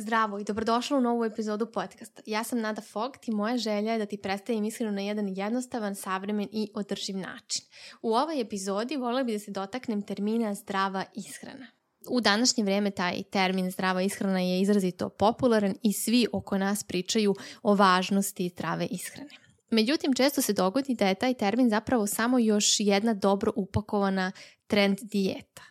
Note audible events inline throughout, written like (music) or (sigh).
Zdravo i dobrodošla u novu epizodu podcasta. Ja sam Nada Fogt i moja želja je da ti predstavim ishranu na jedan jednostavan, savremen i održiv način. U ovoj epizodi volela bih da se dotaknem termina zdrava ishrana. U današnje vreme taj termin zdrava ishrana je izrazito popularan i svi oko nas pričaju o važnosti zdrave ishrane. Međutim, često se dogodi da je taj termin zapravo samo još jedna dobro upakovana trend dijeta.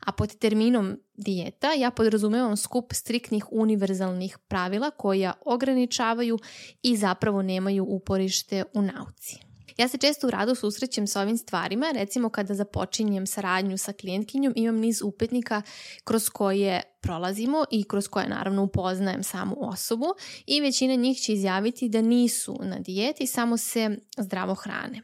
A pod terminom dijeta ja podrazumevam skup striktnih univerzalnih pravila koja ograničavaju i zapravo nemaju uporište u nauci. Ja se često u radu susrećem sa ovim stvarima, recimo kada započinjem saradnju sa klijentkinjom imam niz upetnika kroz koje prolazimo i kroz koje naravno upoznajem samu osobu i većina njih će izjaviti da nisu na dijeti, samo se zdravo hrane.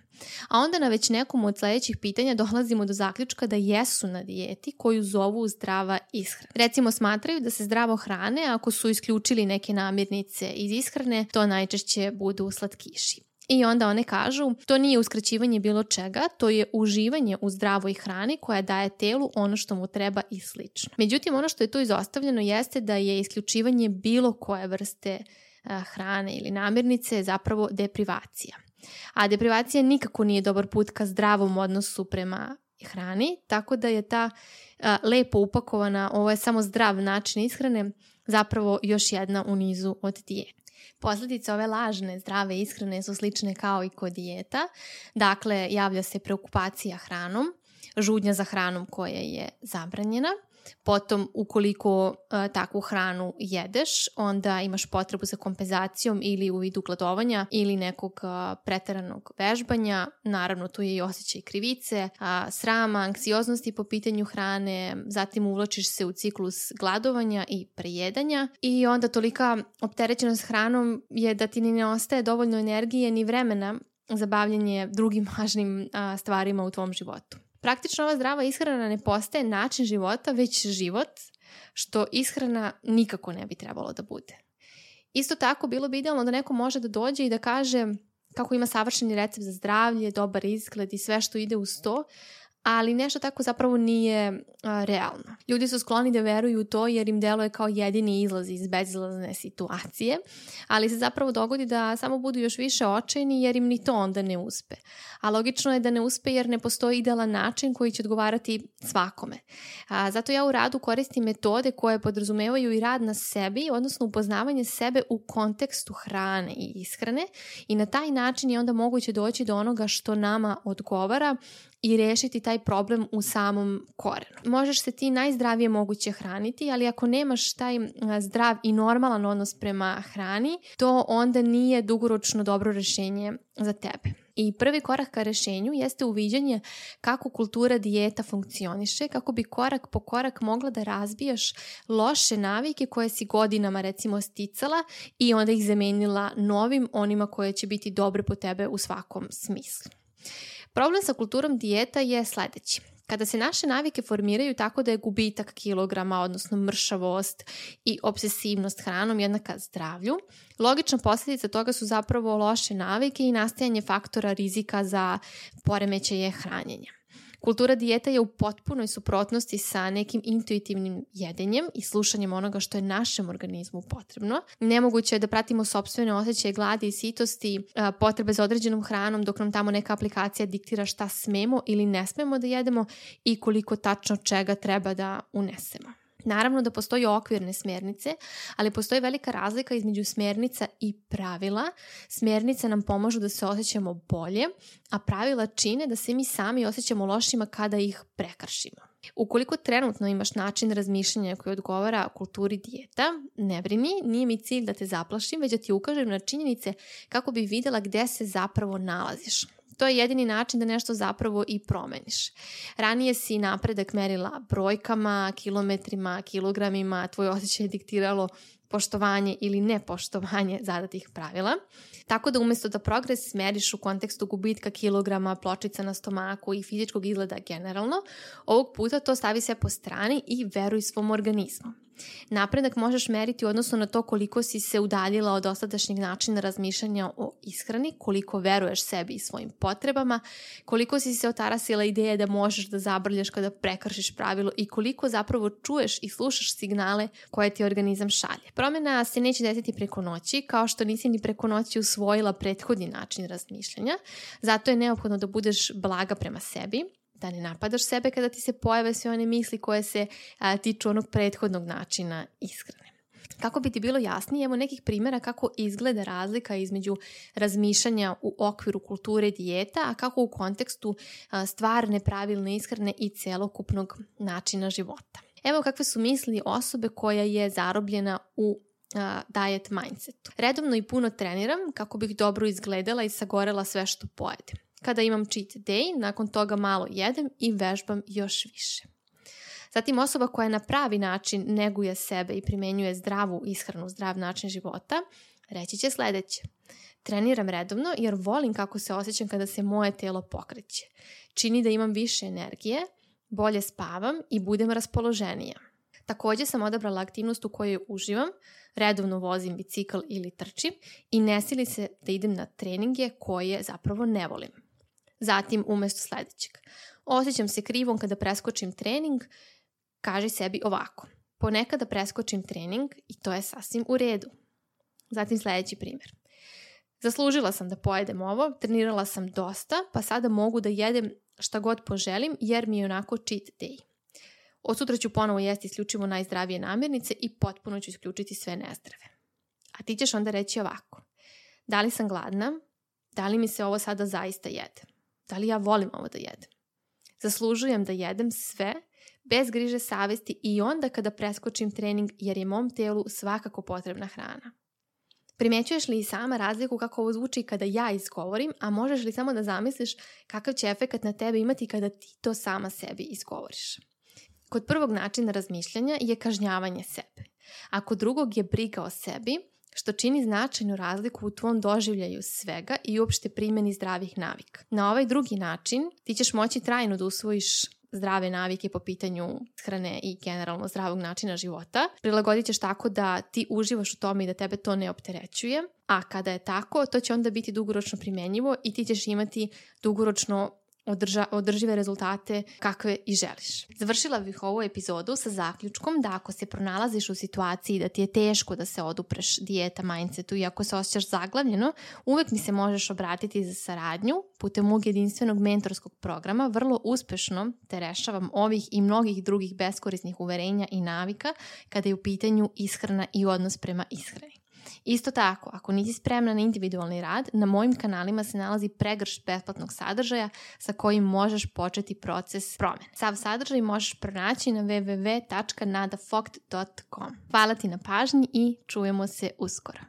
A onda na već nekom od sledećih pitanja dolazimo do zaključka da jesu na dijeti koju zovu zdrava ishrana. Recimo smatraju da se zdravo hrane ako su isključili neke namirnice iz ishrane, to najčešće budu slatkiši. I onda one kažu, to nije uskraćivanje bilo čega, to je uživanje u zdravoj hrani koja daje telu ono što mu treba i slično. Međutim, ono što je tu izostavljeno jeste da je isključivanje bilo koje vrste hrane ili namirnice zapravo deprivacija. A deprivacija nikako nije dobar put ka zdravom odnosu prema hrani, tako da je ta a, lepo upakovana, ovo je samo zdrav način ishrane, zapravo još jedna u nizu od dijeta. Posledice ove lažne zdrave ishrane su slične kao i kod dijeta. Dakle, javlja se preokupacija hranom, žudnja za hranom koja je zabranjena, Potom, ukoliko uh, takvu hranu jedeš, onda imaš potrebu za kompenzacijom ili u vidu gladovanja ili nekog uh, preteranog vežbanja. Naravno, tu je i osjećaj krivice, uh, srama, anksioznosti po pitanju hrane, zatim uvlačiš se u ciklus gladovanja i prejedanja i onda tolika opterećenost hranom je da ti ni ne ostaje dovoljno energije ni vremena za bavljanje drugim (laughs) važnim a, stvarima u tvom životu. Praktično ova zdrava ishrana ne postaje način života, već život, što ishrana nikako ne bi trebalo da bude. Isto tako, bilo bi idealno da neko može da dođe i da kaže kako ima savršeni recept za zdravlje, dobar izgled i sve što ide uz to, ali nešto tako zapravo nije a, realno. Ljudi su skloni da veruju u to jer im deluje kao jedini izlaz iz bezizlazne situacije, ali se zapravo dogodi da samo budu još više očajni jer im ni to onda ne uspe. A logično je da ne uspe jer ne postoji idealan način koji će odgovarati svakome. A, zato ja u radu koristim metode koje podrazumevaju i rad na sebi, odnosno upoznavanje sebe u kontekstu hrane i ishrane i na taj način je onda moguće doći do onoga što nama odgovara i rešiti taj problem u samom korenu. Možeš se ti najzdravije moguće hraniti, ali ako nemaš taj zdrav i normalan odnos prema hrani, to onda nije dugoročno dobro rešenje za tebe. I prvi korak ka rešenju jeste uviđanje kako kultura dijeta funkcioniše, kako bi korak po korak mogla da razbijaš loše navike koje si godinama recimo sticala i onda ih zamenila novim onima koje će biti dobre po tebe u svakom smislu. Problem sa kulturom dijeta je sledeći. Kada se naše navike formiraju tako da je gubitak kilograma, odnosno mršavost i obsesivnost hranom jednaka zdravlju, logična posljedica toga su zapravo loše navike i nastajanje faktora rizika za poremećaje hranjenja. Kultura dijeta je u potpunoj suprotnosti sa nekim intuitivnim jedenjem i slušanjem onoga što je našem organizmu potrebno. Nemoguće je da pratimo sobstvene osjećaje gladi i sitosti, potrebe za određenom hranom dok nam tamo neka aplikacija diktira šta smemo ili ne smemo da jedemo i koliko tačno čega treba da unesemo. Naravno da postoji okvirne smjernice, ali postoji velika razlika između smjernica i pravila. Smjernice nam pomažu da se osjećamo bolje, a pravila čine da se mi sami osjećamo lošima kada ih prekršimo. Ukoliko trenutno imaš način razmišljanja koji odgovara kulturi dijeta, ne brini, nije mi cilj da te zaplašim, već da ti ukažem na činjenice kako bi videla gde se zapravo nalaziš. To je jedini način da nešto zapravo i promeniš. Ranije si napredak merila brojkama, kilometrima, kilogramima, tvoj osjećaj je diktiralo poštovanje ili nepoštovanje zadatih pravila. Tako da umesto da progres meriš u kontekstu gubitka kilograma, pločica na stomaku i fizičkog izgleda generalno, ovog puta to stavi sve po strani i veruj svom organizmu. Napredak možeš meriti u odnosu na to koliko si se udaljila od dosadašnjeg načina razmišljanja o ishrani, koliko veruješ sebi i svojim potrebama, koliko si se otarasila ideje da možeš da zabrljaš kada prekršiš pravilo i koliko zapravo čuješ i slušaš signale koje ti organizam šalje. Promena se neće desiti preko noći, kao što nisi ni preko noći usvojila prethodni način razmišljanja. Zato je neophodno da budeš blaga prema sebi, da ne napadaš sebe kada ti se pojave sve one misli koje se a, tiču onog prethodnog načina ishrane. Kako bi ti bilo jasnije, evo nekih primjera kako izgleda razlika između razmišljanja u okviru kulture dijeta, a kako u kontekstu stvarne pravilne ishrane i celokupnog načina života. Evo kakve su misli osobe koja je zarobljena u diet mindsetu. Redovno i puno treniram kako bih dobro izgledala i sagorela sve što pojedem. Kada imam cheat day, nakon toga malo jedem i vežbam još više. Zatim osoba koja na pravi način neguje sebe i primenjuje zdravu ishranu, zdrav način života, reći će sledeće. Treniram redovno jer volim kako se osjećam kada se moje telo pokreće. Čini da imam više energije, bolje spavam i budem raspoloženija. Takođe sam odabrala aktivnost u kojoj uživam, redovno vozim bicikl ili trčim i ne sili se da idem na treninge koje zapravo ne volim. Zatim, umesto sledećeg. Osjećam se krivom kada preskočim trening, kaži sebi ovako. Ponekada preskočim trening i to je sasvim u redu. Zatim sledeći primjer. Zaslužila sam da pojedem ovo, trenirala sam dosta, pa sada mogu da jedem šta god poželim jer mi je onako cheat day. Od sutra ću ponovo jesti isključivo najzdravije namirnice i potpuno ću isključiti sve nezdrave. A ti ćeš onda reći ovako. Da li sam gladna? Da li mi se ovo sada zaista jede? Da li ja volim ovo da jedem? Zaslužujem da jedem sve bez griže savesti i onda kada preskočim trening jer je mom telu svakako potrebna hrana. Primećuješ li i sama razliku kako ovo zvuči kada ja izgovorim, a možeš li samo da zamisliš kakav će efekat na tebe imati kada ti to sama sebi izgovoriš? Kod prvog načina razmišljanja je kažnjavanje sebe, a kod drugog je briga o sebi, što čini značajnu razliku u tvom doživljaju svega i uopšte primjeni zdravih navika. Na ovaj drugi način ti ćeš moći trajno da usvojiš zdrave navike po pitanju hrane i generalno zdravog načina života. Prilagodit ćeš tako da ti uživaš u tome i da tebe to ne opterećuje, a kada je tako, to će onda biti dugoročno primenjivo i ti ćeš imati dugoročno održa, održive rezultate kakve i želiš. Završila bih ovu epizodu sa zaključkom da ako se pronalaziš u situaciji da ti je teško da se odupreš dijeta mindsetu i ako se osjećaš zaglavljeno, uvek mi se možeš obratiti za saradnju putem mog jedinstvenog mentorskog programa. Vrlo uspešno te rešavam ovih i mnogih drugih beskorisnih uverenja i navika kada je u pitanju ishrana i odnos prema ishrani. Isto tako, ako nisi spremna na individualni rad, na mojim kanalima se nalazi pregrš besplatnog sadržaja sa kojim možeš početi proces promene. Sav sadržaj možeš pronaći na www.nadafogt.com. Hvala ti na pažnji i čujemo se uskoro.